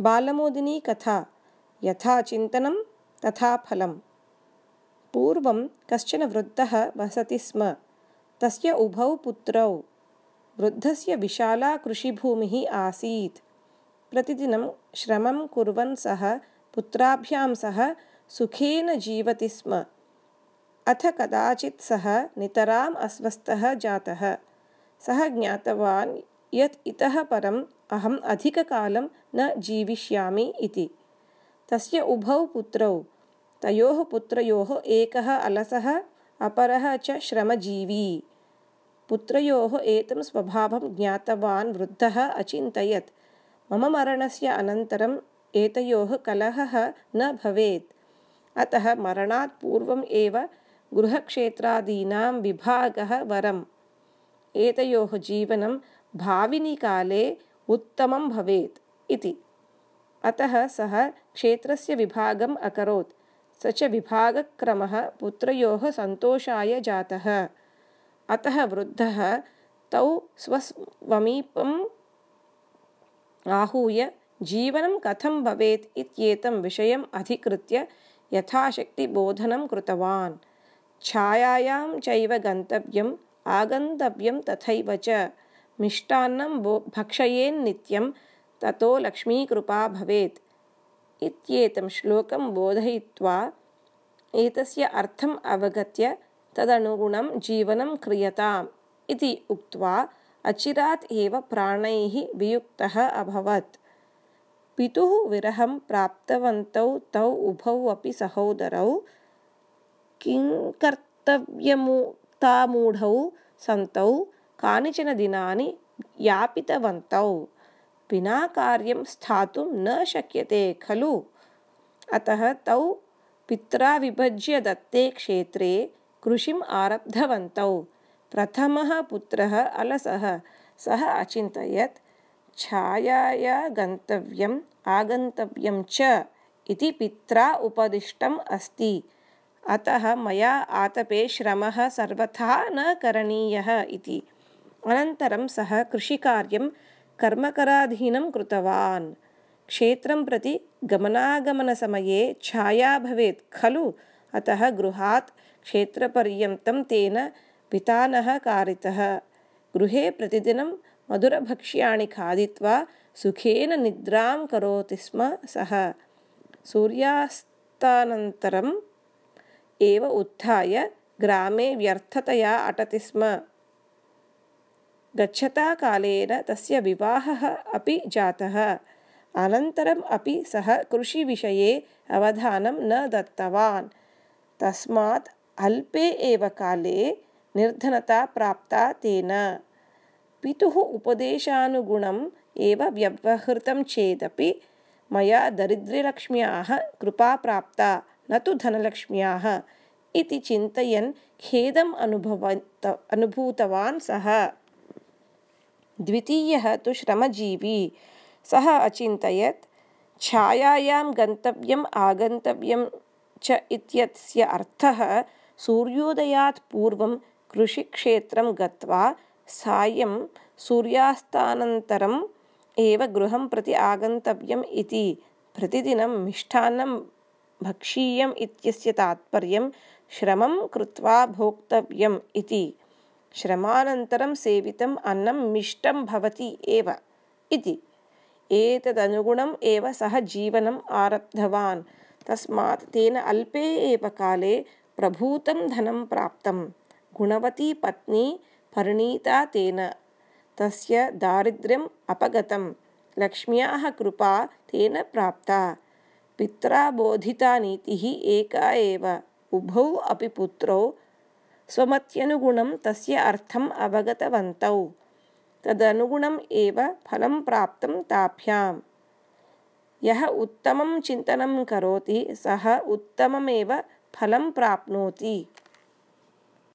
बालमोदिनी कथा यथा चिन्तनं तथा फलम्। पूर्वं कश्चन वृद्धः वसति स्म तस्य उभौ पुत्रौ। वृद्धस्य विशाला कृषिभूमिः आसीत्। प्रतिदिनं श्रमं कुर्वन् सः पुत्राभ्यां सह सुखेन जीवति स्म। अथ कदाचित् सः नितराम् अस्वस्थः जातः। सः ज्ञातवान् यत् इतः परम् अहम् अधिककालं न जीविष्यामि इति। तस्य उभौ पुत्रौ तयोः पुत्रयोः एकः अलसः अपरः च श्रमजीवी। पुत्रयोः एतं स्वभावं ज्ञातवान् वृद्धः अचिन्तयत्। मम मरणस्य अनन्तरम् एतयोः कलहः न भवेत्। अतः मरणात् पूर्वम् एव गृहक्षेत्रादीनां विभागः वरम्। एतयोः जीवनं भाविनिकाले उत्तमं भवेत् इति। अतः सः क्षेत्रस्य विभागम् अकरोत्। स च विभागक्रमः पुत्रयोः सन्तोषाय जातः। अतः वृद्धः तौ स्वसमीपम् आहूय जीवनं कथं भवेत् इत्येतं विषयम् अधिकृत्य यथाशक्तिबोधनं कृतवान्। छायायां चैव गन्तव्यम् आगन्तव्यं तथैव च मिष्टान्नं बो भक्षयेन्नित्यं ततो लक्ष्मीकृपा भवेत्। इत्येतं श्लोकं बोधयित्वा एतस्य अर्थम् अवगत्य तदनुगुणं जीवनं क्रियताम् इति उक्त्वा अचिरात् एव प्राणैः वियुक्तः अभवत्। पितुः विरहं प्राप्तवन्तौ तौ उभौ अपि सहोदरौ किङ्कर्तव्यमुक्तामूढौ सन्तौ कानिचन दिनानि यापितवन्तौ। विना कार्यं स्थातुं न शक्यते खलु। अतः तौ पित्रा विभज्य दत्ते क्षेत्रे कृषिम् आरब्धवन्तौ। प्रथमः पुत्रः अलसः। सः अचिन्तयत् छायाया गन्तव्यम् आगन्तव्यं च इति पित्रा उपदिष्टम् अस्ति। अतः मया आतपे श्रमः सर्वथा न करणीयः इति अनन्तरं सः कृषिकार्यं कर्मकराधीनं कृतवान्। क्षेत्रं प्रति गमनागमनसमये छाया भवेत् खलु अतः गृहात् क्षेत्रपर्यन्तं तेन वितानः कारितः। गृहे प्रतिदिनं मधुरभक्ष्याणि खादित्वा सुखेन निद्रां करोति स्म सः। सूर्यास्तानन्तरम् एव उत्थाय ग्रामे व्यर्थतया अटति स्म गच्छता कालेन तस्य विवाहः अपि जातः। अनन्तरम् अपि सः कृषिविषये अवधानं न दत्तवान्। तस्मात् अल्पे एव काले निर्धनता प्राप्ता तेन। पितुः उपदेशानुगुणम् एव व्यवहृतं चेदपि मया दरिद्रलक्ष्म्याः कृपा प्राप्ता न तु धनलक्ष्म्याः इति चिन्तयन् खेदम् अनुभवत् अनुभूतवान् सः द्वितीयः तु श्रमजीवी। सः अचिन्तयत् छायायां गन्तव्यम् आगन्तव्यं च इत्यस्य अर्थः सूर्योदयात् पूर्वं कृषिक्षेत्रं गत्वा सायं सूर्यास्तानन्तरम् एव गृहं प्रति आगन्तव्यम् इति प्रतिदिनं मिष्टान्नं भक्षीयम् इत्यस्य तात्पर्यं श्रमं कृत्वा भोक्तव्यम् इति श्रमानन्तरं सेवितम् अन्नं मिष्टं भवति एव इति। एतदनुगुणम् एव सः जीवनम् आरब्धवान्। तस्मात् तेन अल्पे एव काले प्रभूतं धनं प्राप्तं गुणवती पत्नी परिणीता तेन। तस्य दारिद्र्यम् अपगतं लक्ष्म्याः कृपा तेन प्राप्ता। पित्रा बोधिता नीतिः एका एव। उभौ अपि पुत्रौ स्वमत्यनुगुणं तस्य अर्थम् अवगतवन्तौ। तदनुगुणम् एव फलं प्राप्तं ताभ्याम्। यः उत्तमं चिन्तनं करोति सः उत्तममेव फलं प्राप्नोति